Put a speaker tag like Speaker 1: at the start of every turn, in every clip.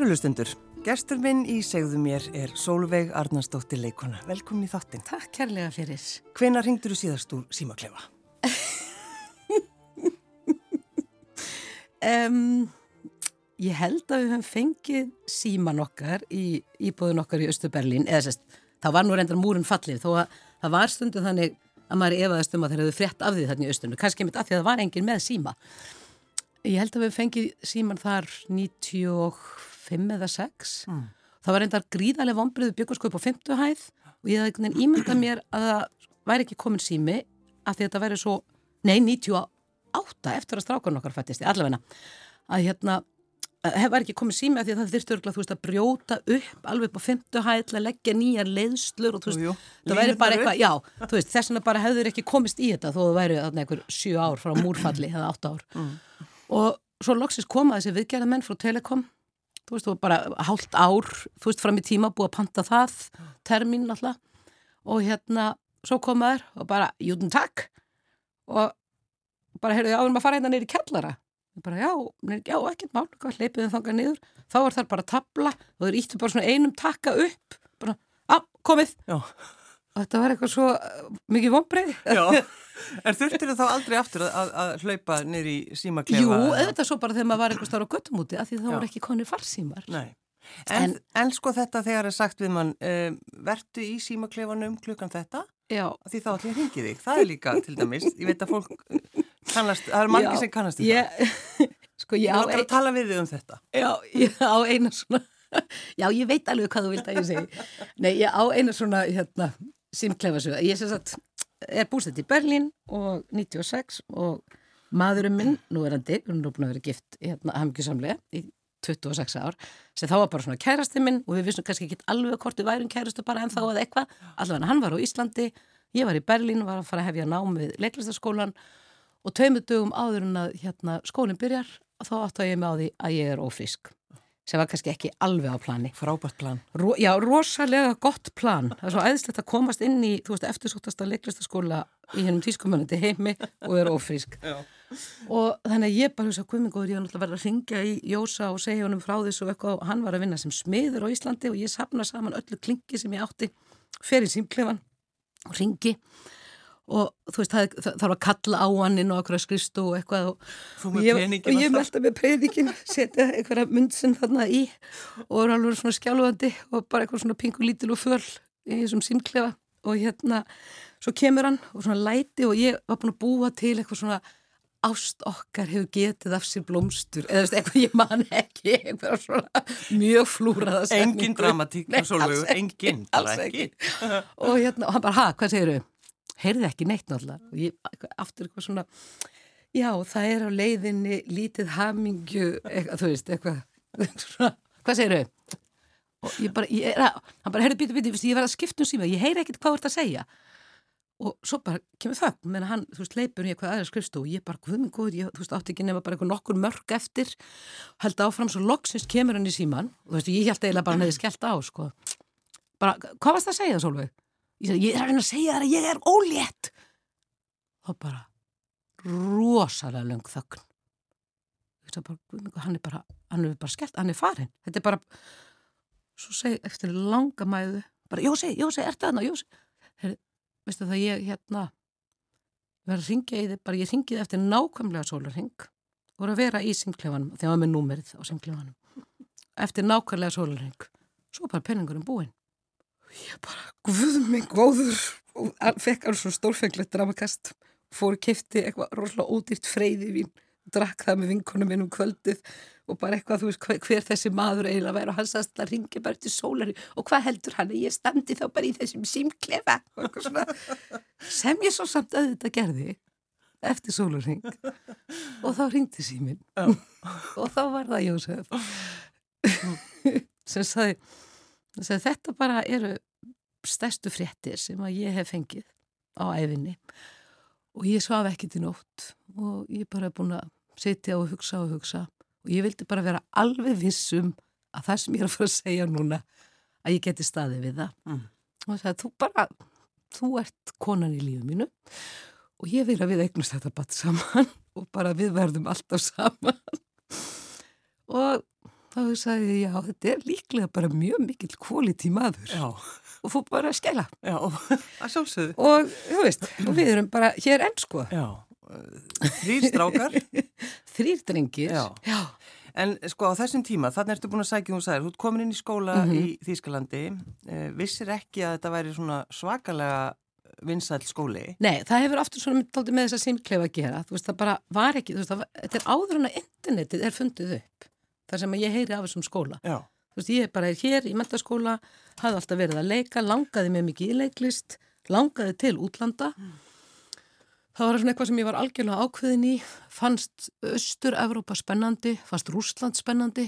Speaker 1: Kærulustundur, gerstur minn í segðu mér er Sólveig Arnarsdóttir leikona. Velkomin í þáttinn.
Speaker 2: Takk kærlega fyrir.
Speaker 1: Hvena ringdur þú síðast úr símaklefa?
Speaker 2: um, ég held að við höfum fengið síman okkar í íbúðun okkar í Östuberlín, eða sérst, það var nú reyndar múrin fallið, þó að það var stundu þannig að maður efaðast um að þeir hefðu frétt af því þannig í Östunum, kannski mitt af því að það var engin með síma. Ég held að við fengið síman þar 95 5 eða 6 mm. það var reyndar gríðarlega vonbreiðu byggarskaup á 50 hæð og ég hafði ímyndað mér að það væri ekki komin sími af því að þetta væri svo, nei 98 eftir að strákan okkar fættist allavegna, að hérna það væri ekki komin sími af því að það þurfti örgulega þú veist að brjóta upp alveg upp á 50 hæð til að leggja nýjar leiðslur og þú veist, jú, jú. það væri bara eitthvað já, þú veist, þess vegna bara hefur ekki komist í þetta þó það væri einhver 7 ár frá múrfalli eða 8 ár mm. og svo loksist komaði þessi viðgerða menn frá Telekom þú veist, þú var bara hálft ár, þú veist, fram í tíma búið að panta það, termin alltaf og hérna, svo komaður og bara, júdun takk. Og bara, heyrðu, áður maður að fara hérna neyri kellara og bara, já, neyri, já, ekkert mál hleypið þau þangað niður, þá var það bara tabla og þau íttu bara svona einum takka upp bara, á, komið. Já. Og þetta var eitthvað svo uh, mikið vonbreið
Speaker 1: Er þurftir þá aldrei aftur að, að hlaupa í símaklefa?
Speaker 2: Jú, auðvitað svo bara þegar maður var eitthvað starf á göttumúti af því þá voru ekki konir farsímar.
Speaker 1: En, en, en sko þetta þegar er sagt við mann um, vertu í símaklefanum klukkan þetta? Já. því þá allir hengið þig, það er líka til dæmis ég veit að fólk kannast það er margir sem kannast í ég, það. Sko ég á ein... tala við þig um þetta.
Speaker 2: Já, ég á eina svona Já, ég veit alveg hvað þú vilt að ég segi. Nei, ég á eina svona hérna Simklefasöga. Ég sagt, er bústætt í Berlín og 96 og maðurinn minn, nú er hann dig, hún er búin að vera gift hérna hafmyggjusamlega í 26 ár, sem þá var bara svona kærasti minn og við vissum kannski ekki alveg hvort við værum kærastu bara en þá eða eitthvað. Allavega hann var á Íslandi, ég var í Berlín og var að fara að hefja námið leiklistaskólan og tveimu dögum áður en að hérna, skólinn byrjar og þá átt að ég með á því að ég er ófrísk sem var kannski ekki alveg á plani.
Speaker 1: Frábært plan.
Speaker 2: Ro, já, rosalega gott plan. Það er svo æðislegt að komast inn í, þú veist, eftirsóttasta leiklistaskóla í hennum tískumunandi heimi og er ofrísk. Og þannig að ég bara hugsa, guðmingóður, ég var náttúrulega verið að ringja í Jósa og segja honum frá þessu eitthvað og hann var að vinna sem smiður á Íslandi og ég sapna saman öllu klingi sem ég átti, fer í símklefan og ringi og þú veist, það, þarf að kalla á hann inn á okkur að skristu og eitthvað og, og ég, og ég melda með predikin setja einhverja mundsinn þarna í og er alveg svona skjálfandi og bara eitthvað svona pingu lítil og föl í þessum símklefa. Og hérna svo kemur hann og svona læti og ég var búin að búa til eitthvað svona ást okkar hefur getið af sér blómstur. Eða eitthvað ég man ekki eitthvað svona mjög flúraða
Speaker 1: engin dramatík engin, alls ekki.
Speaker 2: og hérna, og hann bara, ha, hvað segir þau? Heyrði ekki neitt náttúrulega og ég aftur eitthvað svona já það er á leiðinni lítið hamingju eitthvað, þú veist eitthvað hvað segir þau? og ég bara, ég er að hann bara, heyrðu, bíti, bíti, ég verði að skipta um síma ég heyri ekkert hvað þú ert að segja og svo bara kemur það, menn hann, þú veist, leipur í eitthvað aðra skrifstu og ég bara, hvað minn góð, ég, þú veist, átti ekki nefna bara eitthvað nokkur mörg eftir held áfram svo loksist kemur hann í síman og þú veist, ég held eiginlega bara hann hefði skellt á, sko bara, hvað varst það að segja, Solveig? Ég, ég er að reyna að segja þér að ég er ólétt. Þá bara rosalega löng þögn. Hann er bara hann er bara skellt, hann er farin þetta er bara svo segi eftir langa mæðu bara Jósi, Jósi, er það það? Jósi veistu það ég hérna verði að ringja í þið bara ég ringiði eftir nákvæmlega sólarring voru að vera í syngklefanum þegar maður með númerið á syngklefanum eftir nákvæmlega sólarring svo bara penningurum búinn ég bara, guð mig góður. Og fekk alveg svona stórfenglegt dramakast. Fór og kefti eitthvað rosalega ódýrt freyði vín. Drakk það með vinkonum minn um kvöldið. Og bara eitthvað, þú veist, hver, hver þessi maður eiginlega væri. Og hann sagðist að ringi bara til sólari og hvað heldur hann að ég standi þá bara í þessum símklefa? Sem ég svo samt að þetta gerði eftir sólaring og þá ringdi símin og þá var það Jósef. Sem sagði Þetta bara eru stærstu fréttir sem að ég hef fengið á æfinni og ég svaf ekki til nótt og ég bara er búin að setja og hugsa og hugsa. Og ég vildi bara vera alveg vissum að það sem ég er að fara að segja núna að ég geti staðið við það. Mm. og það er þú bara þú ert konan í lífið mínu og ég vil að við eignast þetta bara saman og bara við verðum alltaf saman. Og þá sagði ég, já, þetta er líklega bara mjög mikill quality maður
Speaker 1: Já.
Speaker 2: og fór bara að skella.
Speaker 1: Já, að sjálfsögðu.
Speaker 2: Og, þú veist, og við erum bara hér enn, sko.
Speaker 1: Já, þrýr strákar.
Speaker 2: Þrýr drengir.
Speaker 1: En sko á þessum tíma, þannig ertu búin að sækja hún sæðir, þú ert komin inn í skóla mm -hmm. í Þýskalandi, eh, vissir ekki að þetta væri svona svakalega vinsæl skóli?
Speaker 2: Nei, það hefur aftur svona með þess að simklefa að gera, þú veist það bara var ekki, þú veist það, þetta er áður en að internetið er fundið upp, þar sem ég heyri af þessum skóla.
Speaker 1: Já.
Speaker 2: Þú veist ég bara er hér í mentaskóla, hafði alltaf verið að leika, langaði með mikið í leiklist, langaði til útlanda mm Það var svona eitthvað sem ég var algjörlega ákveðin í, fannst Östur-Európa spennandi, fannst Rúsland spennandi,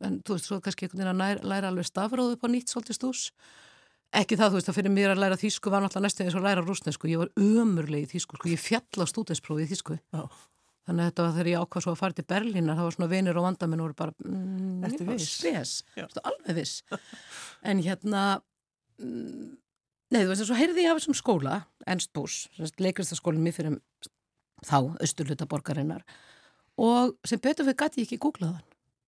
Speaker 2: en þú veist, svo kannski einhvern veginn að læra alveg stafróðu upp á nýtt svolítið stús. Ekki það, þú veist, að fyrir mér að læra þýsku var náttúrulega næstu eins og að læra rúsnesku, ég var ömurlega í þýsku, sko, ég fjall á stúdinsprófið í þýsku. Já. Þannig að þetta var þegar ég ákvað svo að fara til Berlínar, það var svona vinir og vandaminn og voru bara, mm,
Speaker 1: ég var
Speaker 2: spes, alveg viss. En hérna, mm, Nei, þú veist, svo heyrði ég af þessum skóla, Ernst Bús, leikristaskólinn mér fyrir þá, austurluta borgarinnar og sem betur fyrir gæti ég ekki googlaðan.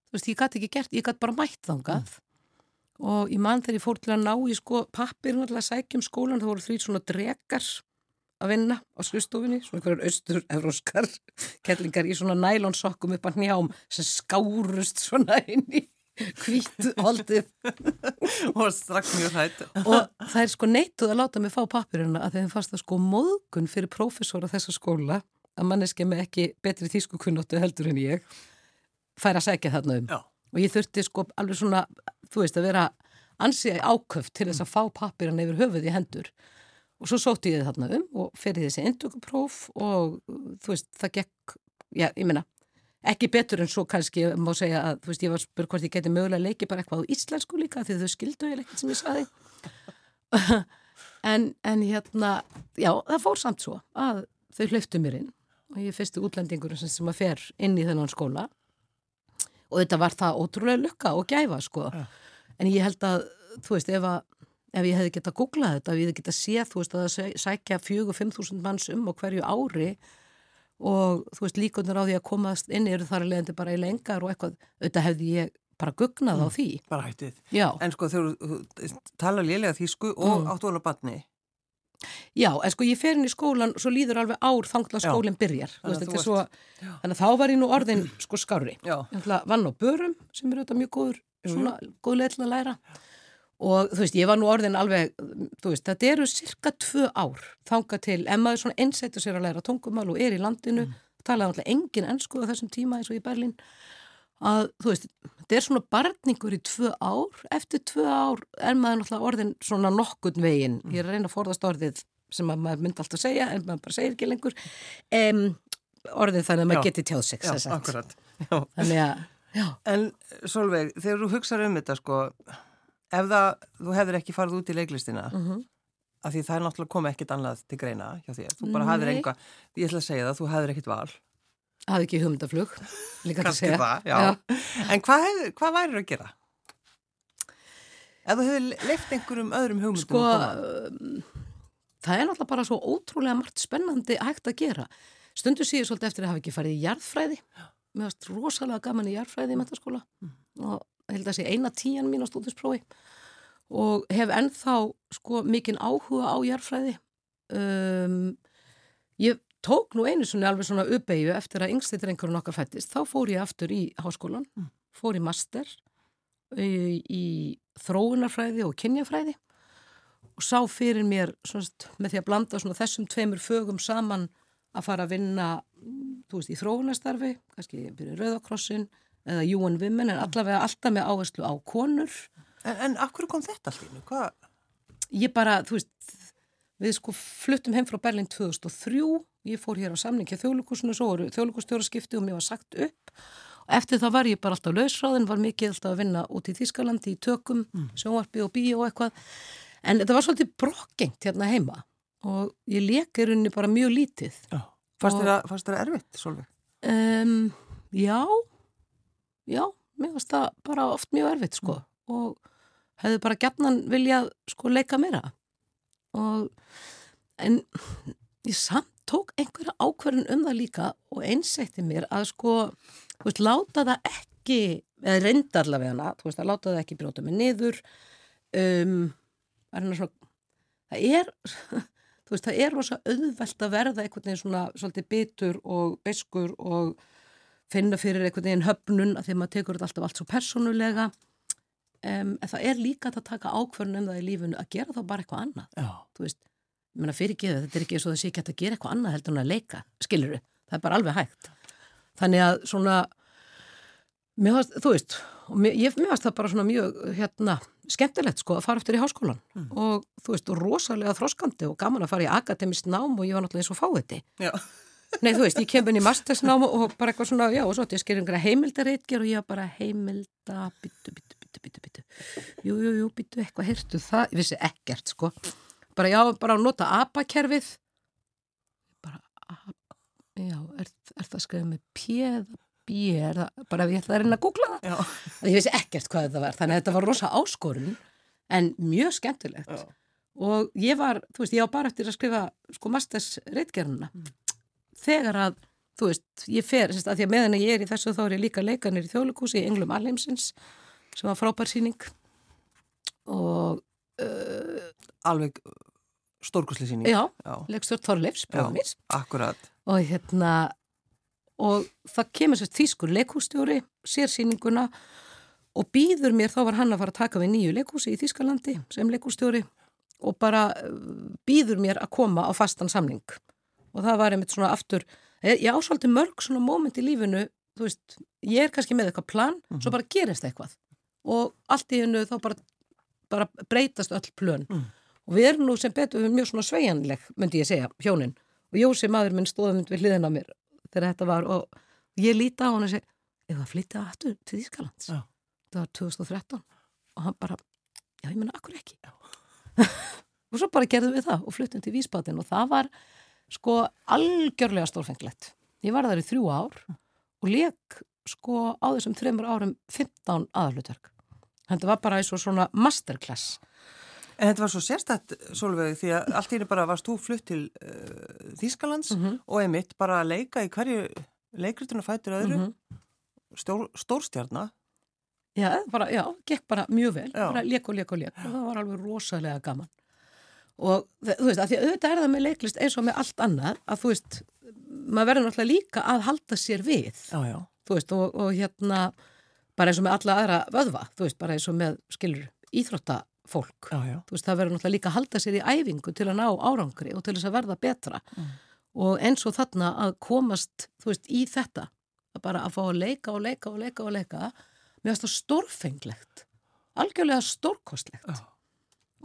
Speaker 2: Þú veist, ég gæti ekki gert, ég gæti bara mætt þangað mm. og í mann þegar ég fór til að ná í sko pappirinn alltaf að sækja um skólan, það voru þrý svona drekar að vinna á skrifstofinni, svona einhverjar austur-evróskar kellingar í svona nælonsokkum upp að njám sem skárust svona inn í hvít holdið.
Speaker 1: Og strax mjög hætt
Speaker 2: og það er sko neittuð að láta mig fá pappirina að þeim fannst það sko móðgun fyrir prófessor á þessa skóla að manneski með ekki betri þýsku kunnóttu heldur en ég fær að segja þarna um.
Speaker 1: Já.
Speaker 2: og ég þurfti sko alveg svona þú veist að vera ansið áköft til þess að fá pappirina yfir höfuð í hendur og svo sótti ég þarna um og ferði þessi endökupróf og þú veist það gekk, já ég minna ekki betur en svo kannski má segja að þú veist ég var spur hvort ég geti mögulega leiki bara eitthvað á íslensku líka því þau skildu eða ekkert sem ég saði en, en hérna já það fór samt svo að þau hlöftu mér inn og ég fyrstu útlendingur sem, sem að fer inn í þennan skóla. Og þetta var það ótrúlega lukka og gæfa sko. En ég held að þú veist ef að ef ég hefði gett að googla þetta, ef ég hefði gett að sé þú veist að það sækja 4-5 manns um á hverju ári og þú veist líkunar á því að komast inn eru þar að leiðandi bara í lengar og eitthvað auðvitað hefði ég bara gugnað mm, á því.
Speaker 1: bara hættið,
Speaker 2: Já.
Speaker 1: en sko þú tala lélega þýsku og mm. áttu alveg batni
Speaker 2: Já, en sko ég fer inn í skólan svo líður alveg ár þangla skólinn byrjar veist, veist, svo, þannig að þá var ég nú orðin sko skári, vann á börum sem er auðvitað mjög góður svona, góð leið til að læra og þú veist, ég var nú orðin alveg, þú veist, þetta eru cirka tvö ár þanga til, ef maður svona einsættur sér að læra tungumál og er í landinu. Mm. talaði alltaf engin ennsku á þessum tíma eins og í Berlín. Að, þú veist, þetta er svona barningur í tvö ár, eftir tvö ár er maður náttúrulega orðin svona nokkun veginn, mm. ég er að reyna að forðast orðið sem maður myndi alltaf segja, en maður bara segir ekki lengur. Um, orðið þannig að maður geti tjáð sig
Speaker 1: Já, akkurat.
Speaker 2: Já. Þannig að, já.
Speaker 1: En Solveig, þegar þú hugsaður um þetta sko ef það, þú hefur ekki farið út í leiklistina mm -hmm. af því það er náttúrulega komið ekkit annað til greina hjá þér, þú bara hafðir enga ég ætla að segja það, þú hafðir ekkit val.
Speaker 2: Hafði ekki hugmyndaflug
Speaker 1: kannski það, já, já. en hvað, hef, hvað værir að gera? ef þú hefur leift einhverjum öðrum hugmyndum
Speaker 2: sko, um, það er náttúrulega bara svo ótrúlega margt spennandi hægt að gera. Stundu síður svolítið eftir að hafa ekki farið í jarðfræði. Mér varst rosalega gaman í jarðfræði í metaskóla mm. og held að sé eina tíjan mín á stúdinsprófi og hef ennþá sko mikinn áhuga á jarfræði um, ég tók nú einu svona alveg svona uppeyju eftir að yngstitrengur okkar fættist, þá fór ég aftur í háskólan, mm. fór í master í, í þróunarfræði og kynjafræði og sá fyrir mér svona, með því að blanda svona þessum tveimur fögum saman að fara að vinna þú veist í þróunastarfi, kannski byrja Rauðakrossin eða UN Women en allavega alltaf með áherslu á konur.
Speaker 1: En, en akkur kom þetta allir?
Speaker 2: Ég bara, þú veist við sko fluttum heim frá Berlin 2003 ég fór hér á samning hjá þjóðlukusinu svo voru þjóðlukustjóra skipti og mér var sagt upp. Og eftir það var ég bara alltaf lausráðin var mikið alltaf að vinna út í Þískalandi í tökum, mm. sjónvarpi og bíó og eitthvað. En þetta var svolítið brokkengt hérna heima. Og ég lekir henni bara mjög lítið.
Speaker 1: Já. Fannst þetta erfitt, Solveig?
Speaker 2: Um, já já, mér finnst það bara oft mjög erfitt sko. Mm. og hefði bara gætnan viljað sko leika meira. Og en ég samt tók einhverja ákverðin um það líka og einsætti mér að sko, þú veist, láta það ekki eða reynda allavega hana, þú veist, að láta það ekki brjóta mig niður. Um, er svona, það er þú veist, það er rosa auðvelt að verða einhvern veginn svona svolítið bitur og beskur og finna fyrir einhvern veginn höfnun að því að maður tekur þetta alltaf allt svo persónulega. Um, en það er líka að taka ákvörnum um það í lífunu að gera þá bara eitthvað annað.
Speaker 1: Já.
Speaker 2: þú veist, ég menna fyrir ekki þetta er ekki eins og sé ekki að gera eitthvað annað heldur en að leika skiluru, það er bara alveg hægt. Þannig að svona varst, þú veist mér, ég, mér varst það bara svona mjög hérna, skemmtilegt sko að fara eftir í háskólan mm. og þú veist, rosalega þroskandi og gaman að fara í akademist nám og ég var náttúrulega eins og fáiði Nei, þú veist, ég kem inn í mastersnám og bara eitthvað svona, já, og svo ég sker einhverja heimildareitger og ég bara heimilda, byttu, byttu, byttu, byttu, byttu, jú, jú, jú, byttu, eitthvað, heyrtu það, ég vissi ekkert, sko, bara, já, bara að nota apakerfið, bara, já, er, er það skriðið með pjeða, bjér, bara ég ætlaði að reyna að googla það, já. ég vissi ekkert hvað þetta var, þannig að þetta var rosa áskorun, en mjög skemmtilegt. Já. og ég var, þú veist, ég á bara eftir að skrifa, sko, mastersreitgerðuna, mm þegar að, þú veist, ég fer sérst, að því að meðan ég er í þessu þá er ég líka leikanir í þjóðlugúsi í Englum Alheimsins sem var frábær síning og uh,
Speaker 1: Alveg stórkusli síning
Speaker 2: Já, já. leikstjórn Þorleifs, bráðum
Speaker 1: mís
Speaker 2: Akkurat. Og hérna og það kemur sérst þýskur leikústjóri sér síninguna og býður mér, þá var hann að fara að taka við nýju leikúsi í Þýskalandi sem leikústjóri og bara uh, býður mér að koma á fastan samling og það var einmitt svona aftur ég ásvaldi mörg svona móment í lífinu þú veist, ég er kannski með eitthvað plan mm -hmm. svo bara gerist eitthvað. Og allt í hennu þá bara, bara breytast öll plön. Mm. og við erum nú sem betur við mjög svona sveianleg myndi ég segja, hjónin. Og Jósi maður minn stóðum við hliðin á mér þegar þetta var og ég líti á hann og segi, ég var að flytja aftur til Ískalands ja. það var 2013 og hann bara, já ég menna, akkur ekki? Og svo bara gerðum við það og flyttum til Vísbatin og það var sko algjörlega stórfenglegt. Ég var þar í þrjú ár og leik sko á þessum þreymur árum 15 aðalutverk. Þetta var bara eins og svona masterclass.
Speaker 1: En þetta var svo sérstætt, Solveig, því að allt í því bara varst þú flutt til uh, Þýskalands mm -hmm. og emitt bara að leika í hverju leikrituna fætur öðru, mm -hmm. Stór, stórstjarnar.
Speaker 2: Já, bara, já, gekk bara mjög vel, já. bara leik og leik og leik og það var alveg rosalega gaman og þú veist, að því að auðvitað er það með leiklist eins og með allt annað að þú veist, maður verður náttúrulega líka að halda sér við.
Speaker 1: Já, já.
Speaker 2: þú veist, og, og hérna bara eins og með alla aðra vöðva þú veist, bara eins og með, skilur, íþróttafólk.
Speaker 1: Já,
Speaker 2: þú veist, það verður náttúrulega líka að halda sér í æfingu til að ná árangri og til þess að verða betra. Mm. og eins og þarna að komast, þú veist, í þetta að bara að fá að leika og leika og leika og leika mér finnst það stórfenglegt. Algjörlega stórkostlegt.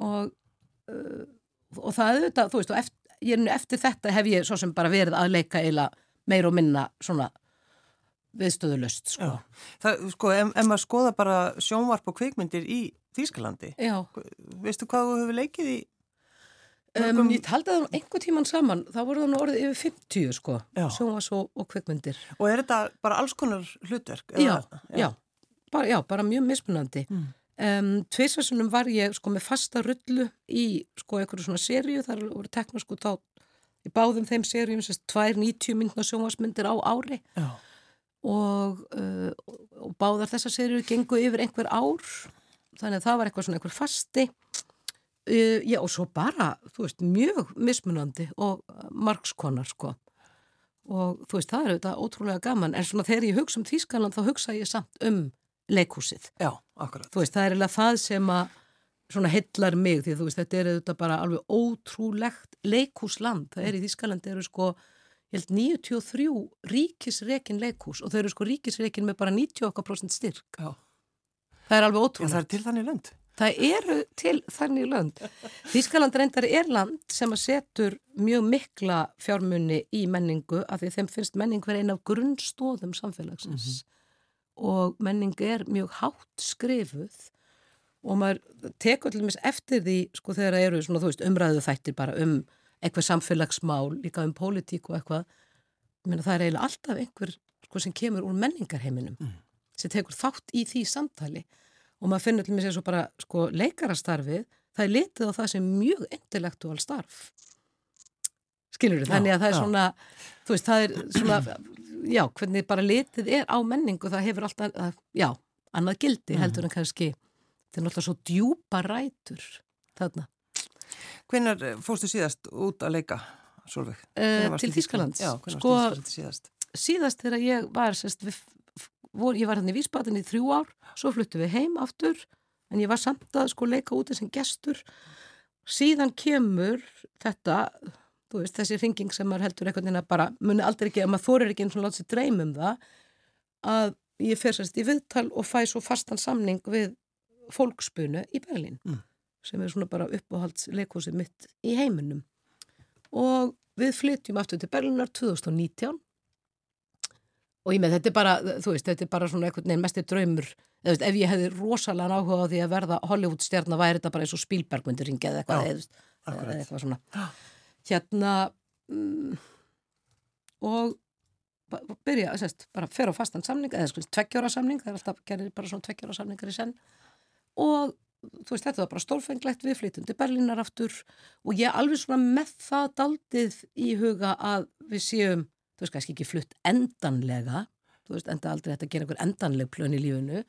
Speaker 2: Og uh, og það auðvitað, þú veist, og eftir, ég, eftir þetta hef ég svo sem bara verið að leika eila meir og minna svona viðstöðulöst, sko.
Speaker 1: Já. Það, sko, ef maður skoða bara sjónvarp og kvikmyndir í Þýskalandi, veistu hvað þú hefur leikið í?
Speaker 2: Um, ég taldi það einhver tíman saman, þá voru það nú orðið yfir 50, sko, sjónvars og, og kvikmyndir.
Speaker 1: Og er þetta bara alls konar hlutverk?
Speaker 2: Já, já, já, bara, já, bara mjög mismunandi. Mm. Um, Tveisvarsunum var ég sko með fasta rullu í sko einhverju svona sériu, þar voru tekna sko þá í báðum þeim sérium, sérst tvær 90 myndna sjónvarsmyndir á ári. Og, uh, og báðar þessa sériu gengu yfir einhver ár, þannig að það var eitthvað svona einhver fasti. Uh, já og svo bara, þú veist, mjög mismunandi og margskonar sko. Og þú veist, það er auðvitað ótrúlega gaman, en svona þegar ég hugsa um Þýskaland þá hugsa ég samt um leikhúsið.
Speaker 1: Já, akkurat.
Speaker 2: Þú veist, það er eiginlega það sem að svona hillar mig því þú veist, þetta er auðvitað bara alveg ótrúlegt leikhúsland. Það er í Þískaland eru sko, ég held 93 ríkisreikin leikhús og þau eru sko ríkisreikin með bara 98% styrk.
Speaker 1: Já.
Speaker 2: Það er alveg ótrúlegt.
Speaker 1: Já, það er til þannig lönd.
Speaker 2: Það eru til þannig lönd. Þískaland reyndar er land sem að setur mjög mikla fjármunni í menningu af því þeim finnst menning verið einn af grunnstóðum samfélagsins. Mm -hmm og menning er mjög hátt skrifuð og maður tekur til og meins eftir því sko þegar það eru svona þú veist umræðu þættir bara um eitthvað samfélagsmál líka um pólitík og eitthvað Meina, það er eiginlega alltaf einhver sko, sem kemur úr menningarheiminum mm. sem tekur þátt í því samtali og maður finnur til og meins eins og bara sko, leikarastarfið, það er litið á það sem mjög intellektuál starf skilur þú, þannig að það er já. svona þú veist, það er svona já, hvernig bara litið er á menningu, það hefur alltaf, já, annað gildi mm. heldur en kannski þetta er náttúrulega svo djúpa rætur þarna.
Speaker 1: Hvernig eh, fórstu síðast út að leika, Solveig?
Speaker 2: Uh, til Þískalands.
Speaker 1: Já, hvernig sko, síðast?
Speaker 2: Síðast þegar ég var, sérst, við, vor, ég var hérna í Vísbatin í þrjú ár, svo fluttu við heim aftur, en ég var samt að sko leika úti sem gestur. Síðan kemur þetta, þú veist, þessi ringing sem maður heldur einhvern veginn að bara muni aldrei ekki, að maður þorir ekki eins og láta sér dreym um það, að ég fer sérst í viðtal og fæ svo fastan samning við fólkspunu í Berlín mm. sem er svona bara uppáhaldsleikosið mitt í heiminum. Og við flytjum aftur til Berlínar 2019 og ég með þetta er bara, þú veist, þetta er bara svona einhvern veginn mestir draumur, veist, ef ég hefði rosalega áhuga á því að verða Hollywood stjarnar væri þetta bara eins og Spielberg myndi ringja eða eitthvað, eða, eða eitthvað svona hérna um, og byrja, sérst, bara fer á fastan samning eða sko tveggjóra samning, það er alltaf gerir bara svona tveggjóra samningar í senn og þú veist þetta var bara stórfenglegt við flyttum til Berlínar aftur og ég alveg svona með það daldið í huga að við séum þú veist kannski ekki flutt endanlega þú veist enda aldrei þetta að gera einhver endanleg plön í lífinu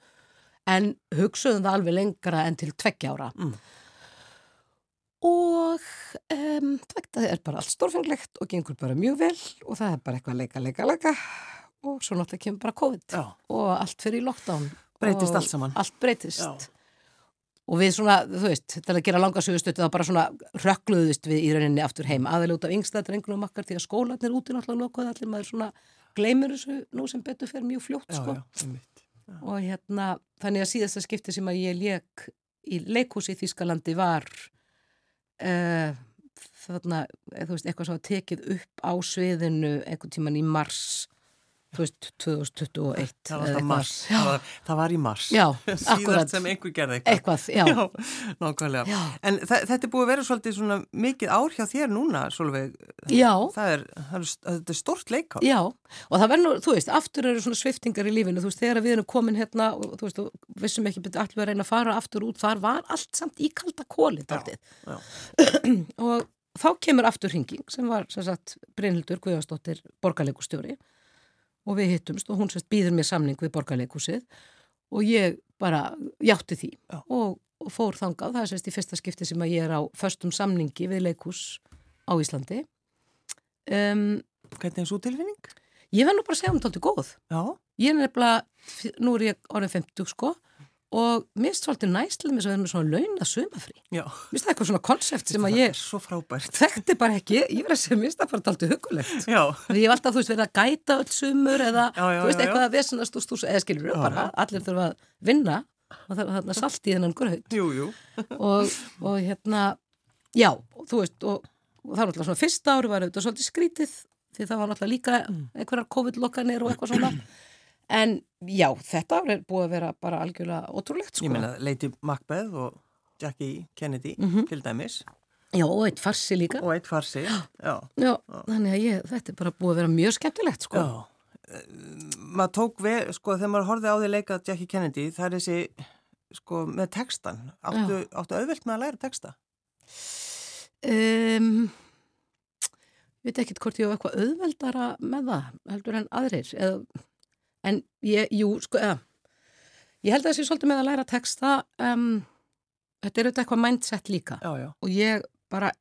Speaker 2: en hugsaðum það alveg lengra enn til tveggjára mm. Og um, það er bara allt stórfenglegt og gengur bara mjög vel og það er bara eitthvað leika, leika, leika. Og svo náttúrulega kemur bara COVID Já. og allt fyrir í lockdown
Speaker 1: breytist allt saman.
Speaker 2: allt breytist. Já. Og við svona, þú veist, þetta er að gera langa sögustötu þá bara svona rökkluðust við í rauninni aftur heim, aðeins út af yngsta drengunum okkar því að skólanir úti náttúrulega lokuð allir maður svona gleymur þessu nú sem betur fer mjög fljótt sko. já, og hérna, þannig að síðasta skipti sem að ég leik í leikhúsi í Þískalandi var uh, þarna, þú veist, eitthvað svo tekið upp á sviðinu einhvern tíman í mars þú veist, 2021
Speaker 1: það var, mars, það var, það var í mars.
Speaker 2: Já,
Speaker 1: síðast sem einhver gerði eitthvað,
Speaker 2: eitthvað já.
Speaker 1: Já, já. en þetta er búið að vera svolítið svona mikið ár hjá þér núna Solveig það er, það er stort leikár.
Speaker 2: Já, og það verður, þú veist, aftur eru svona sviftingar í lífinu, þú veist, þegar við erum komin hérna og þú veist, og vissum ekki allir að reyna að fara aftur út, þar var allt samt í kalda kóli og þá kemur aftur hringing sem var, sem sagt, Brynhildur Guðarsdóttir borgarleikustjóri og við hittumst og hún sérst býður mér samning við borgarleikusið og ég bara hjátti því og, og fór þangað, það er sérst í fyrsta skipti sem að ég er á förstum samningi við leikus á Íslandi
Speaker 1: um, Hvernig er svo tilfinning?
Speaker 2: Ég verð nú bara að segja um þetta góð
Speaker 1: Já.
Speaker 2: Ég er nefnilega, nú er ég árið 50 sko og mér er svolítið næstlið með svona, svona launa sumafrí mér finnst það eitthvað svona konsept sem að ég þekkti bara ekki, ég verði að segja mér finnst það bara alltaf hugulegt ég hef alltaf þú veist verið að gæta öll sumur eða já, já, þú veist já, eitthvað að vesenast og stúsa eða skilur við bara, allir þurfa að vinna og það er þarna salt í þennan gröð og, og hérna já, þú veist og, og það var alltaf svona fyrsta ári var auðvitað svolítið skrítið því það var alltaf líka mm. einhverjar COVID-lokkanir og eitthvað svona. En já, þetta er búið að vera bara algjörlega ótrúlegt sko.
Speaker 1: Ég meina, Lady Macbeth og Jackie Kennedy mm -hmm. til dæmis.
Speaker 2: Já, og eitt farsi líka.
Speaker 1: Og eitt farsi, já.
Speaker 2: Já, já þannig að ég, þetta er bara búið að vera mjög skemmtilegt sko. Já,
Speaker 1: uh, maður tók við, sko, þegar maður horfið á því leika Jackie Kennedy, það er þessi, sko, með textan. Áttu, áttu auðvelt með að læra texta?
Speaker 2: Um, ég veit ekki hvort ég hef eitthvað auðveldara með það, heldur en aðrir, eða en ég, jú, sko, eða ég held að það sé svolítið með að læra texta um, þetta er auðvitað eitthvað mindset líka
Speaker 1: já, já.
Speaker 2: og ég bara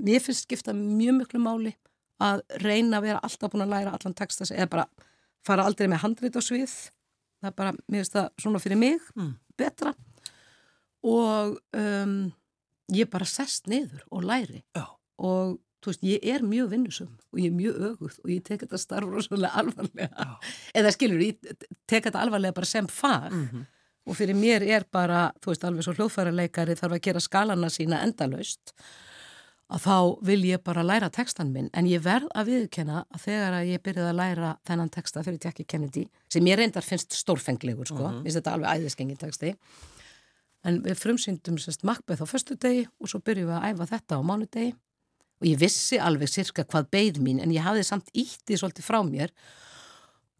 Speaker 2: mér finnst skipta mjög mjög máli að reyna að vera alltaf búin að læra allan texta eða bara fara aldrei með handrið á svið það er bara, mér finnst það svona fyrir mig mm. betra og um, ég bara sest niður og læri
Speaker 1: já.
Speaker 2: og þú veist, ég er mjög vinnusum og ég er mjög öguð og ég tek þetta starf rosalega alvarlega Já. eða skilur, ég tek þetta alvarlega bara sem fag mm -hmm. og fyrir mér er bara, þú veist, alveg svo hljóðfærarleikari þarf að gera skalana sína endalaust að þá vil ég bara læra textan minn, en ég verð að viðkenna að þegar að ég byrjaði að læra þennan texta fyrir Jackie Kennedy, sem ég reyndar finnst stórfenglegur, sko, mm -hmm. minnst þetta alveg æðiskengin texti en við frumsyndum sérst Macbeth á förstu degi og svo byrjum við að æfa þetta á mánudegi og ég vissi alveg cirka hvað beigð mín en ég hafði samt ítti svolítið frá mér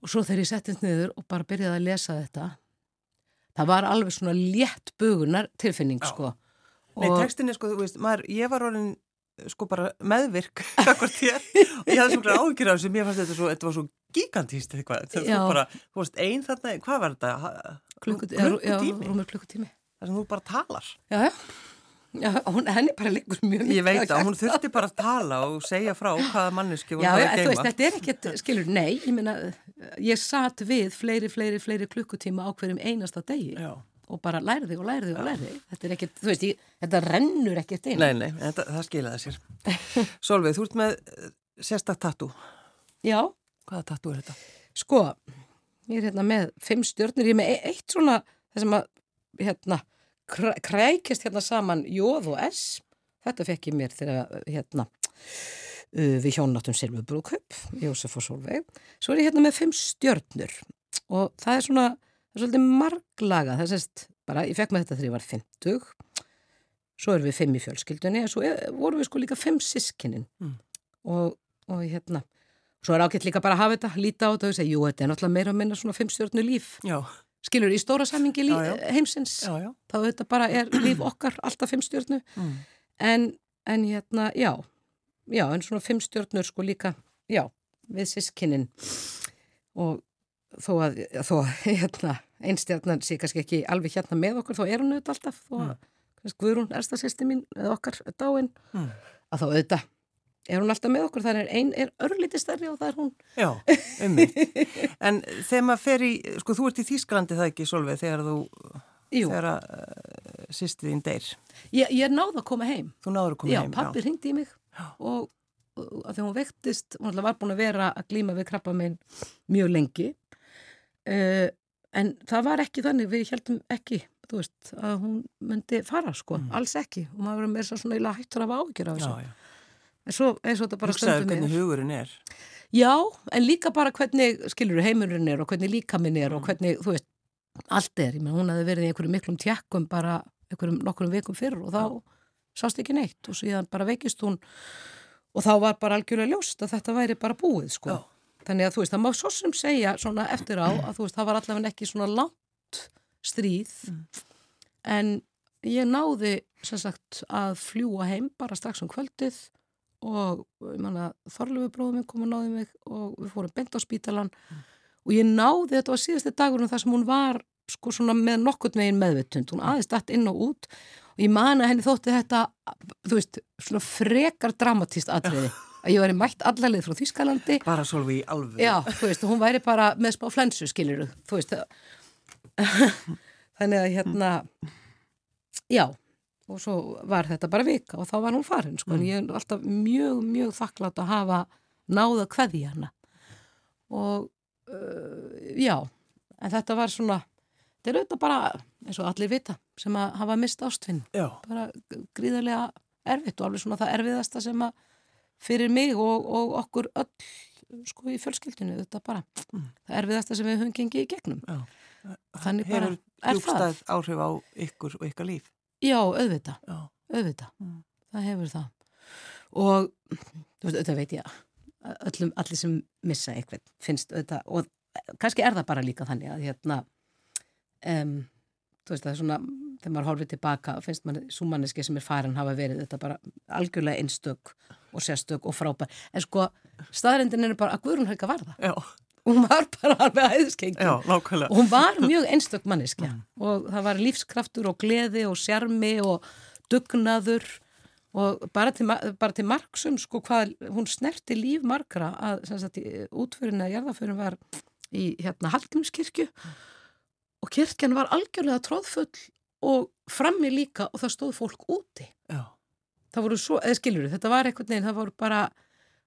Speaker 2: og svo þegar ég settist niður og bara byrjaði að lesa þetta það var alveg svona létt bugunar tilfinning Já. sko
Speaker 1: Nei, tekstin er sko, þú veist, maður, ég var orðin sko bara meðvirk og ég hafði svona áhyggjur af þessu mér fannst þetta svo, þetta var svo gigantíst eitthvað þú bara, þú veist, einn þarna, hvað var þetta?
Speaker 2: klukkutími. Klukkutími.
Speaker 1: Það sem þú bara talar.
Speaker 2: Já, já. Já, hún, henni bara liggur mjög
Speaker 1: mikið. Ég veit að hún þurfti bara að tala og segja frá hvaða manneski hún
Speaker 2: að geima. Já, þú veist, þetta er ekkert, skilur, nei, ég meina, ég satt við fleiri, fleiri, fleiri klukkutíma á hverjum einasta degi Já. og bara lærði og lærði og lærði. Þetta er ekkert, þú veist, ég, þetta rennur ekkert einu.
Speaker 1: Nei, nei, þetta, það skiljaði sér. Solveig, þú ert með eh, sérstak tattoo.
Speaker 2: Já.
Speaker 1: Hvaða tattoo er þetta?
Speaker 2: Sko, ég er hérna með fimm stjórnir, ég er með e- eitt svona, hérna, krækist hérna saman Jóð og S þetta fekk ég mér þegar hérna uh, við hjónnátum Silvi Brúköp Jósef og Solveig svo er ég hérna með fimm stjörnur og það er svona, það er svolítið marglaga. Það sést bara, ég fekk með þetta þegar ég var 50 svo erum við fimm í fjölskyldunni og svo er, vorum við sko líka fimm sískinin mm. og, og hérna svo er ágætt líka bara að hafa þetta, líta á þetta og segja, jú, þetta er náttúrulega meira að minna svona fimm stjörnu líf.
Speaker 1: Já
Speaker 2: skilur í stóra samingi heimsins
Speaker 1: já, já.
Speaker 2: þá þetta bara er líf okkar alltaf fimm stjórnu mm. en, en hérna, já já, en svona fimm stjórnur sko líka já, við sískinnin og þó að þó að, hérna, einstjárnan sé kannski ekki alveg hérna með okkur, þá er hún auðvitað alltaf þó að, mm. Guðrún, ersta sýsti mín eða okkar dáin, mm. að þá auðvitað er hún alltaf með okkur, það er einn er örlítið stærri og það er hún.
Speaker 1: Já, ummitt En þegar maður fer í, sko þú ert í Þýskalandi það ekki Solveig þegar þú Jú. þegar að uh, sýstið þín deyr?
Speaker 2: Ég, ég náði að koma heim.
Speaker 1: Þú náður að koma
Speaker 2: já,
Speaker 1: heim
Speaker 2: pappi já, pappi ringdi í mig og, og að þegar hún vektist hún var búin að vera að glíma við krabba minn mjög lengi. Uh, en það var ekki þannig við heldum ekki, þú veist að hún myndi fara sko, mm. alls ekki. Og maður verið með svona íla en svo eins og þetta bara
Speaker 1: stöndum mér. Hugsaðu hvernig hugurinn er.
Speaker 2: Já, en líka bara hvernig, skilur, heimurinn er og hvernig líkaminn er mm. og hvernig, þú veist, allt er. Ég menn, hún hefði verið í einhverjum miklum tjekkum bara einhverjum nokkurum vikum fyrir og þá sást ekki neitt og síðan bara veikist hún og þá var bara algjörlega ljóst að þetta væri bara búið, sko. Ja. Þannig að þú veist, það má svo sem segja svona eftir á að þú veist, það var allavega ekki svona langt stríð mm. en ég náði, sem sagt, að fljúa heim bara strax um kvöldið og þorluðu bróðum minn kom og náði mig og við fórum bent á spítalan mm. og ég náði þetta á síðusti dagur þar sem hún var sko svona með nokkurt megin meðvittund, hún aðeins dætt inn og út og ég man að henni þótti þetta þú veist, svona frekar dramatíst atriði, að ég væri mætt allarleið frá Þýskalandi.
Speaker 1: Bara svolvi í alveg.
Speaker 2: Já, þú veist, hún væri bara með smá flensu, skiliru, þú veist þannig að hérna já og svo var þetta bara vika og þá var hún farin sko, mm. en ég er alltaf mjög, mjög þakklátt að hafa náða hverði hana. Og uh, já, en þetta var svona þetta er auðvitað bara, eins og allir vita sem að hafa mist ástfinn bara gríðarlega erfitt og alveg svona það erfiðasta sem að fyrir mig og, og okkur öll sko í fjölskyldinu, þetta bara mm. það erfiðasta sem við höfum gengið í gegnum.
Speaker 1: Já. þannig bara er það. áhrif á ykkur og ykkar líf
Speaker 2: Já, auðvita, auðvita, mm. það hefur það. Og veist, auðvitað veit ég öllum, allir sem missa eitthvað finnst auðvitað og kannski er það bara líka þannig að hérna um, þú veist, það er svona þegar maður horfið tilbaka, finnst mann súmanniski sem er farin hafa verið þetta bara algjörlega einstök og sérstök og frábær. En sko, staðrindin er bara að Guðrún Helga var það.
Speaker 1: Já
Speaker 2: hún var bara alveg og hún var mjög einstök manniska mm. og það var lífskraftur og gleði og sjarmi og dugnaður og bara til, bara til marksum sko hvað hún snerti líf margra að sagt, útfyrin að jarðaförin var í hérna Hallgrímskirkju mm. og kirkjan var algjörlega tróðfull og frammi líka og það stóð fólk úti
Speaker 1: Já.
Speaker 2: það voru svo, eða skiljur þetta var eitthvað neina, það voru bara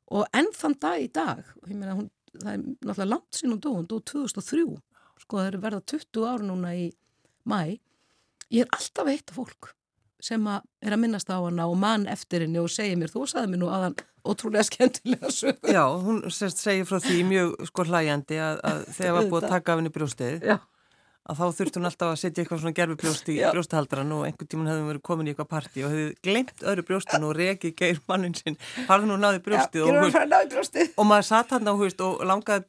Speaker 2: og enn þann dag í dag ég meina hún það er náttúrulega langt sín og dó, hún dó 2003 sko það eru verða 20 ár núna í mæ ég er alltaf eitt af fólk sem að er að minnast á hana og mann eftir henni og segja mér, þú sagði mér nú aðan ótrúlega skemmtilega sögur
Speaker 1: Já, hún sérst segir frá því mjög sko hlæjandi að, að þegar var búið að taka af henni brjóstið.
Speaker 2: Já
Speaker 1: að þá þurfti hún alltaf að setja eitthvað svona gerfi brjóst í brjóstahaldran og einhvern tíman hefði hún verið komin í eitthvað parti og hefði glemt öðru brjóstin og regi geir mannin sinn, farði hún náði brjóstið
Speaker 2: Já, og, hufst,
Speaker 1: og maður satt hann á hufst, og langaði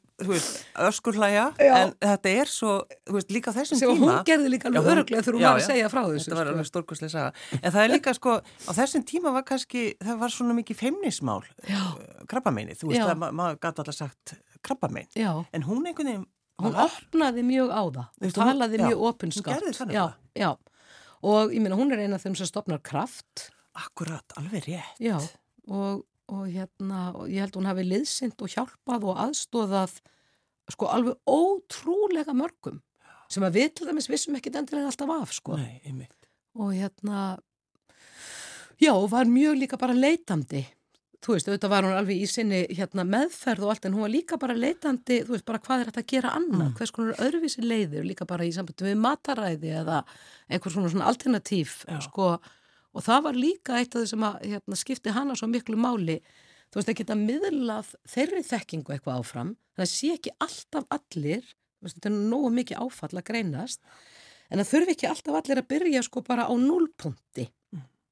Speaker 1: öskurhlæja en þetta er svo hufst, líka þessum tíma
Speaker 2: hún gerði líka alveg öruglega þegar hún var að segja frá þessu
Speaker 1: þetta var sko. alveg stórkoslega saga. En það er líka sko, á þessum tíma var kannski það var svona mikið feimnismál
Speaker 2: eh,
Speaker 1: krabbameini, þú veist, maður gæti alltaf sagt krabbamein, en hún einhvern veginn
Speaker 2: hún Aha. opnaði mjög á það. Og talaði já, mjög opinskátt og ég minna hún er eina af þeim sem stopnar kraft.
Speaker 1: Akkurat, alveg rétt.
Speaker 2: Já, og, og hérna og ég held hún hafi liðsind og hjálpað og aðstóðað sko alveg ótrúlega mörgum sem að við til dæmis vissum ekki endilega alltaf af sko.
Speaker 1: Nei,
Speaker 2: og hérna já, var mjög líka bara leitandi þú veist, auðvitað var hún alveg í sinni hérna, meðferð og allt en hún var líka bara leitandi þú veist, bara hvað er þetta að gera annað? Mm. hvers konar öðruvísi leiðir, líka bara í samband við mataræði eða einhver svona, svona alternatív sko, og það var líka eitt af því sem að hérna, skipti hana svo miklu máli. Þú veist, að geta miðlað þeirri þekkingu eitthvað áfram, það sé ekki alltaf allir, veist, þetta er nógu mikið áfall að greinast en það þurfi ekki alltaf allir að byrja sko bara á núlpunkti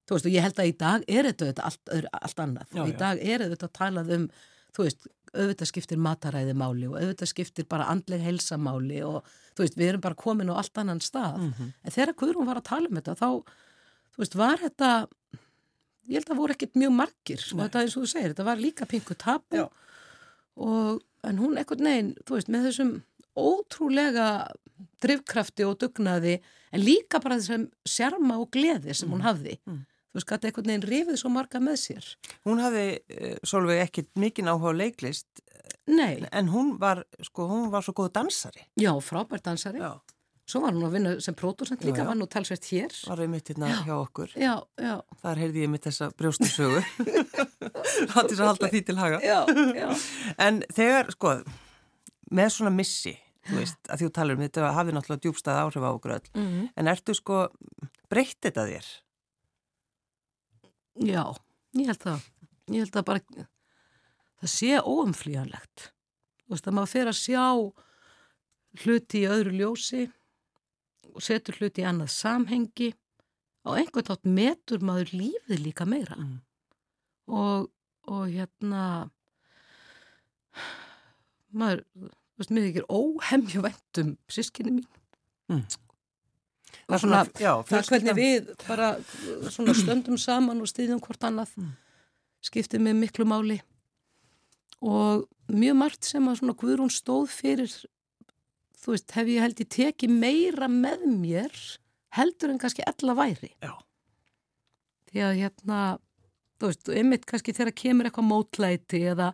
Speaker 2: Þú veist og ég held að í dag er þetta allt, allt annað. Já, í dag er þetta talað um, þú veist, auðvitað skiptir mataræði máli og auðvitað skiptir bara andleg helsamáli og þú veist, við erum bara komin á allt annan stað. Mm -hmm. En þegar Guðrún var að tala um þetta, þá, þú veist, var þetta, ég held að það voru ekkit mjög margir. Þetta eins og þú segir, þetta var líka pingu tapu og, en hún ekkert neginn, þú veist, með þessum ótrúlega drivkrafti og dugnaði en líka bara þessum sjarma og gleði sem hún mhm. hafði. Mm þú veist, gæti einhvern veginn rifið svo marga með sér.
Speaker 1: Hún hafði, uh, Solveig, ekkit mikinn áhuga á leiklist.
Speaker 2: Nei.
Speaker 1: En hún var, sko, hún var svo góð dansari.
Speaker 2: Já, frábær dansari. Já. Svo var hún að vinna sem pródusent líka, já, já. var nú talsvert hér.
Speaker 1: Var við mitt hérna hjá okkur.
Speaker 2: Já, já.
Speaker 1: Þar heyrði ég mitt þessa brjóstusögu. Hatt þess að halda því til haga.
Speaker 2: Já, já.
Speaker 1: En þegar, sko, með svona missi, þú veist, að þú talar um þetta hafði náttúrulega djúbstað áhrif á okkur öll. Mm -hmm. En ertu sko, breytt þetta þér?
Speaker 2: Já, ég held það. Ég held það bara, það sé óumflíjanlegt. Þú veist að maður fer að sjá hluti í öðru ljósi og setur hluti í annað samhengi. Á einhvern tátt metur maður lífið líka meira. Mm. Og, og hérna, maður, þú veist, mér ekki er óhemju vendum sískinni mín. Mm. Það er svona, já, það er hvernig við bara svona stöndum saman og stýðum hvort annað mm. skiptið með miklu máli og mjög margt sem að svona Guðrún stóð fyrir þú veist, hef ég held ég tekið meira með mér heldur en kannski ella væri
Speaker 1: já.
Speaker 2: því að hérna þú veist, einmitt kannski þegar kemur eitthvað mótlæti eða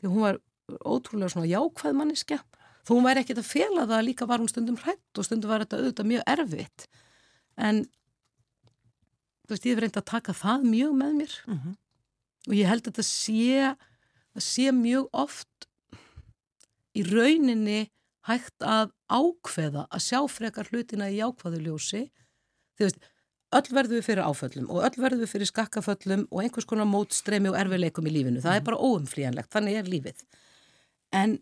Speaker 2: því hún var ótrúlega svona jákvæð manniska hún væri ekkit að fela það líka var hún stundum hrætt og stundum var þetta auðvitað mjög erfitt en þú veist ég hef reyndið að taka það mjög með mér mm -hmm. og ég held að þetta sé það sé mjög oft í rauninni hægt að ákveða að sjá frekar hlutina í ákvaðuljósi þú veist öll verður við fyrir áföllum og öll verður við fyrir skakkaföllum og einhvers konar mótstremi og erfileikum í lífinu. Það er mhm. bara óumflíjanlegt, þannig er lífið. En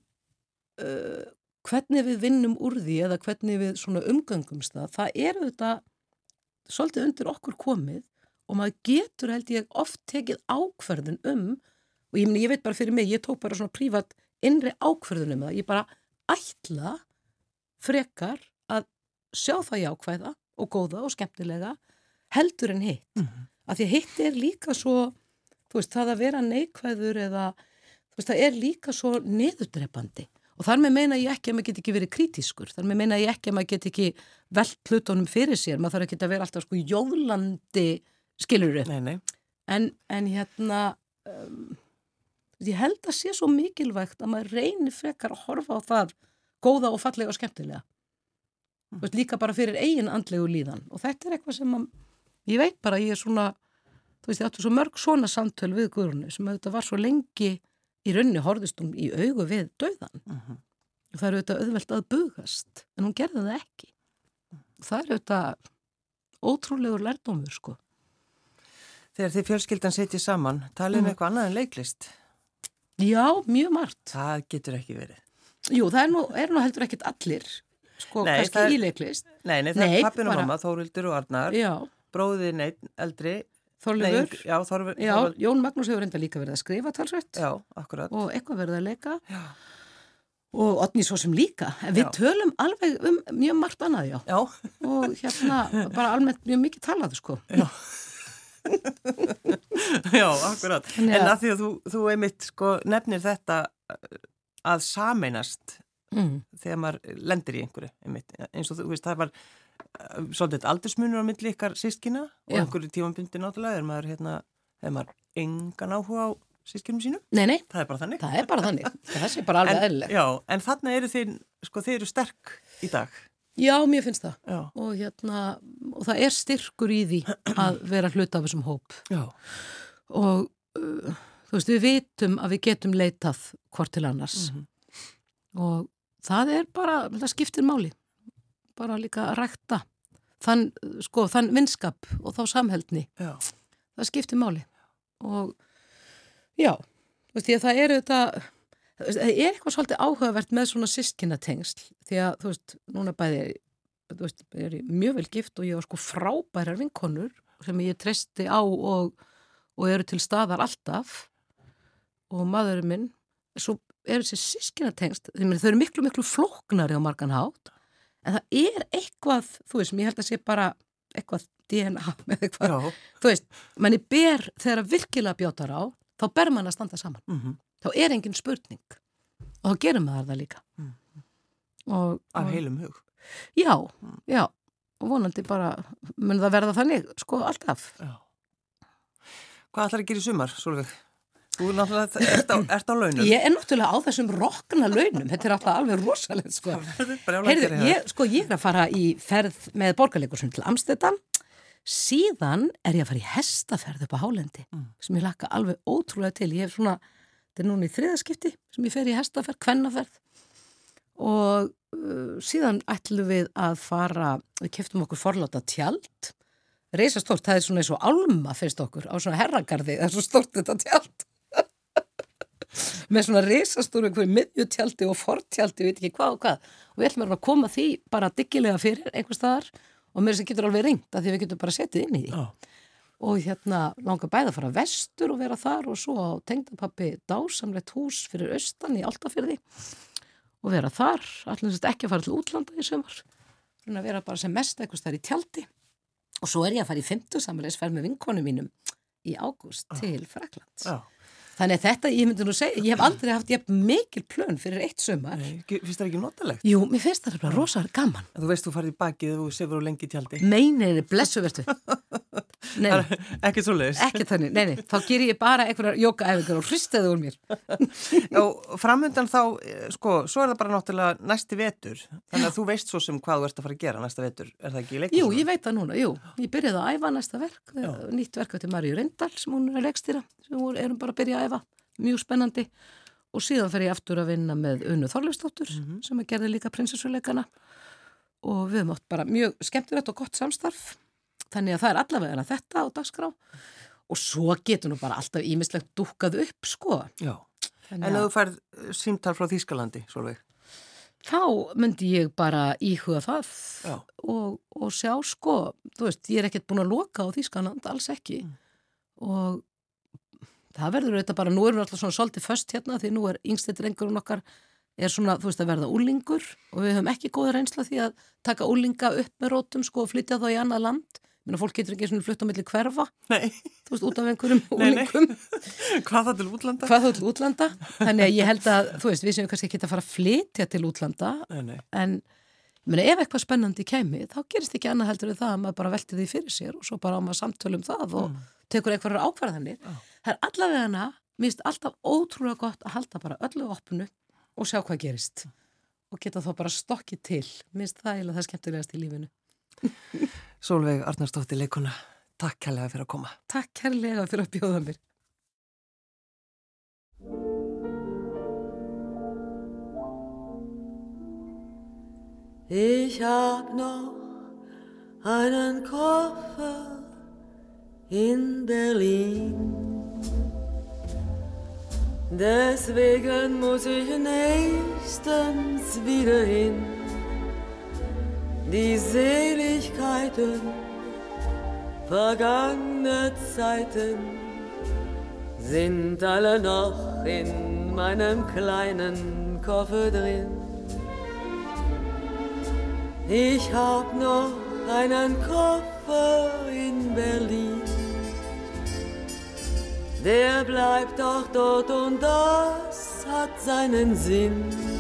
Speaker 2: uh, hvernig við vinnum úr því eða hvernig við svona umgöngumst það, það er auðvitað svolítið undir okkur komið og maður getur held ég oft tekið ákverðun um og ég, meni, ég veit bara fyrir mig, ég tók bara svona prívat innri ákverðun um það, ég bara ætla frekar að sjá það jákvæða og góða og skemmtilega heldur en hitt mm -hmm. af því að hitt er líka svo þú veist, það að vera neikvæður eða þú veist, það er líka svo neðudrepandi Og þar með meina ég ekki að maður get ekki verið kritískur, þar með meina ég ekki að maður get ekki veld hlutunum fyrir sér, maður þarf ekki að vera alltaf sko jóðlandi skiluru.
Speaker 1: Nei, nei.
Speaker 2: En, en hérna, um, ég held að sé svo mikilvægt að maður reynir frekar að horfa á það góða og fallega og skemmtilega. Mm. Veist, líka bara fyrir eigin andlegu líðan. Og þetta er eitthvað sem að, ég veit bara, ég er svona, þú veist, ég áttu svo mörg svona samtöl við Guðrunu sem að þetta var svo lengi í rauninni horðist hún í augu við döðan uh. -huh. það er auðvitað auðvelt að bugast en hún gerði það ekki. Það er auðvitað ótrúlegur lærdomur sko.
Speaker 1: Þegar þið fjölskyldan setjið saman talið um mm. eitthvað annað en leiklist?
Speaker 2: Já, mjög margt.
Speaker 1: Það getur ekki verið.
Speaker 2: Jú, það er nú, er nú heldur ekkit allir sko, nei, kannski er, í leiklist.
Speaker 1: Nei, nei það nei, er pappin og mamma, Þórildur og Arnar. Bróðið neitt, eldri
Speaker 2: Þorleifur,
Speaker 1: já, Þorleifur,
Speaker 2: já, Þorleifur. Jón Magnús hefur enda líka verið að skrifa talsvett
Speaker 1: já, akkurat.
Speaker 2: Og eitthvað verið að leika.
Speaker 1: Já.
Speaker 2: og Otni svo sem líka. En við tölum alveg um mjög margt annað
Speaker 1: já.
Speaker 2: Og hérna bara almennt mjög mikið talað sko.
Speaker 1: Já. Já, akkurat. En að því að þú, þú einmitt sko nefnir þetta að sameinast mm. þegar maður lendir í einhverju einmitt. eins og þú veist, það var uh, svolítið aldursmunur á milli ykkar sískina og einhverju tímanbundi náttúrulega er maður hérna, hefur maður engan áhuga á sískinum sínum.
Speaker 2: Nei, nei.
Speaker 1: Það er bara þannig.
Speaker 2: Það er bara þannig. Það sé bara alveg eðlileg.
Speaker 1: Já, en þarna eru þeir, sko, þeir eru sterk í dag.
Speaker 2: Já, mér finnst það. Já. Og hérna, og það er styrkur í því að vera hluta af þessum hóp.
Speaker 1: Já.
Speaker 2: Og uh, þú veist, við vitum að við getum leitað hvort til annars. Mm -hmm. Og það er bara, það skiptir máli. Bara líka að rækta þann, sko, þann vinskap og þá samhældni.
Speaker 1: Já.
Speaker 2: Það skiptir máli. Og Já, veist, að það eru þetta, það er eitthvað svolítið áhugavert með svona sískinatengsl því að þú veist, núna bæði, þú veist, ég er mjög vel gift og ég var sko frábærar vinkonur sem ég treysti á og, og eru til staðar alltaf og maðurinn minn, svo eru þessi sískinatengsl, þau eru miklu, miklu flóknari á margan hátt en það er eitthvað, þú veist, mér held að sé bara eitthvað DNA með eitthvað, Já. þú veist, manni ber þegar virkilega bjótar á þá ber mann að standa saman mm -hmm. þá er engin spurning og þá gerum maður það líka mm -hmm.
Speaker 1: og, af heilum hug
Speaker 2: já, mm. já og vonandi bara mun það verða þannig sko alltaf já.
Speaker 1: Hvað ætlar að gera í sumar, Solveig? Þú er náttúrulega, ert á, ert á launum.
Speaker 2: Ég er náttúrulega á þessum rokna launum. Þetta er alltaf alveg rosalega sko. Heyrðu, ég, sko ég er að fara í ferð með borgarleikursun til Amsterdam. Síðan er ég að fara í hestaferð upp á Hálendi mm. sem ég lakka alveg ótrúlega til. Ég hef svona, þetta er núna í þriðaskipti sem ég fer í hestaferð, kvennaferð. Og uh, síðan ætlum við að fara við keftum okkur forláta tjald. Reysastórt, það er svona eins og alma fyrst okkur á svona herragarði, það er svo stórt þetta tjald með svona reysastóru einhverju miðjutjaldi og fortjaldi, við veit ekki hvað og hvað og við ætlum að koma því bara diggilega fyrir einhver staðar og mér sem getur alveg ringt að því við getum bara setið inn í því
Speaker 1: oh.
Speaker 2: og hérna langar bæða að fara vestur og vera þar og svo á tengdapappi dásamlegt hús fyrir austan í Altafjörði og vera þar, allir ekki að fara til útlanda í sömur, að vera bara sem mest eitthvað þar í tjaldi og svo er ég að fara í 50 samleisferð með vinkonu mínum í ágúst oh. til Fraklands
Speaker 1: oh.
Speaker 2: Þannig að þetta, ég myndi nú segja, ég hef aldrei haft ég mikil plön fyrir eitt sumar.
Speaker 1: Nei, finnst það ekki notalegt?
Speaker 2: Jú, mér finnst það bara rosalega gaman.
Speaker 1: Þú veist, þú farið í bakið og sefur á lengi tjaldi.
Speaker 2: Nei, nei, nei, blessu verstu.
Speaker 1: Ekki svo leiðis.
Speaker 2: Ekki þannig, nei, nei, þá ger ég bara einhverjar jókaæfingar og hristiði úr mér.
Speaker 1: Já, framöndan þá, sko, svo er það bara náttúrulega næsti vetur. Þannig að þú veist svo sem hvað þú ert að fara að gera næsta vetur. Er það ekki í leikast?
Speaker 2: Jú, ég veit það núna, jú. Ég byrjaði að æfa næsta verk, Já. nýtt verk til Marju Reyndal sem hún er leikstýra, sem hún erum bara að byrja að æfa mjög spennandi og síðan fer ég aftur að vinna með Unnu Þorleifstóttur mm -hmm. sem að gerði líka prinsessuleikana og við höfum átt bara mjög skemmtilegt og gott samstarf þannig að það er allavega þetta á dagskrá. Og svo getur nú bara alltaf ímislegt dúkað upp sko.
Speaker 1: Já, en að þú færð símtar frá Þýskalandi, Solveig
Speaker 2: Þá myndi ég bara íhuga það og, og sjá sko, þú veist, ég er ekkert búin að loka á Þýskaland, alls ekki. Mm. og það verður þetta bara, nú erum við alltaf svona svolítið först hérna því nú er yngstið drengurinn okkar er svona, þú veist, að verða úlingur og við höfum ekki góða reynsla því að taka úlinga upp með rótum sko og flytja þá í annað land Mér fólk getur ekki svona flutt á milli hverfa
Speaker 1: Nei.
Speaker 2: Þú veist, út af einhverjum úlingum
Speaker 1: Hvað þá til útlanda?
Speaker 2: Hvað þá til útlanda? Þannig að ég held að, þú veist, við sem kannski ekki að fara að flytja til útlanda
Speaker 1: nei,
Speaker 2: en meni, ef eitthvað spennandi kemi þá gerist ekki annað heldur það að maður bara velti því fyrir sér og svo bara á maður samtölum það og mm. tekur eitthvað ákvarðanir. Oh það er allavega hana, finnst alltaf ótrúlega gott að halda bara öllu opnu og sjá hvað gerist og geta þá bara stokkið til. Finnst það
Speaker 1: Sólveig Arnarsdóttir leikuna, takk kærlega fyrir að koma.
Speaker 2: Takk kærlega fyrir að bjóða mér. Ich hab noch einen Koffer in Berlin. Deswegen muss ich nächstens wieder hin. Die Seligkeiten vergangene Zeiten sind alle noch in meinem kleinen Koffer drin. Ich hab noch einen Koffer in Berlin der bleibt doch dort und das hat seinen Sinn.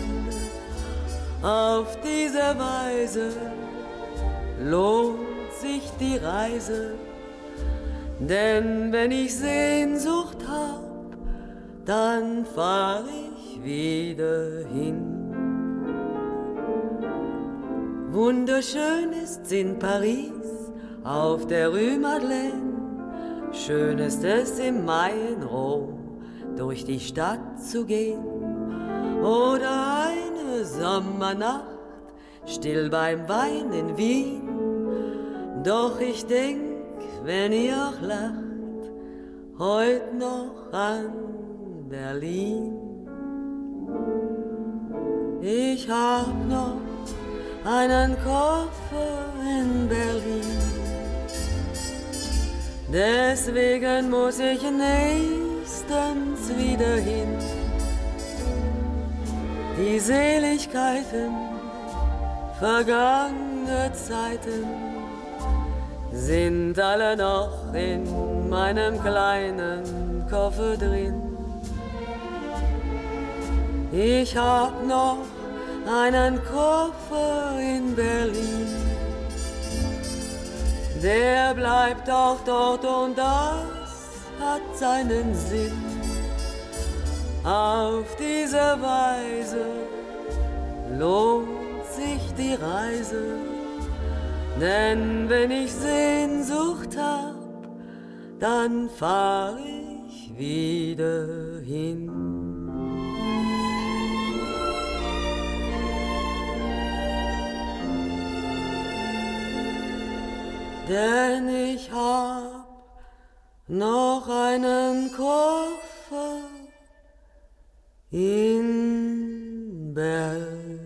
Speaker 3: Auf diese Weise lohnt sich die Reise, denn wenn ich Sehnsucht hab, dann fahr ich wieder hin. Wunderschön ist's in Paris auf der Rue Madeleine, schön ist es im Mai in Rom durch die Stadt zu gehen. Oder Sommernacht still beim Wein in Wien. Doch ich denk, wenn ihr auch lacht, heut noch an Berlin. Ich hab noch einen Koffer in Berlin. Deswegen muss ich nächstens wieder hin. Die Seligkeiten vergangener Zeiten sind alle noch in meinem kleinen Koffer drin. Ich hab noch einen Koffer in Berlin. Der bleibt auch dort und das hat seinen Sinn. Auf diese Weise lohnt sich die Reise, denn wenn ich Sehnsucht hab, dann fahr ich wieder hin. denn ich hab noch einen Koffer in bed.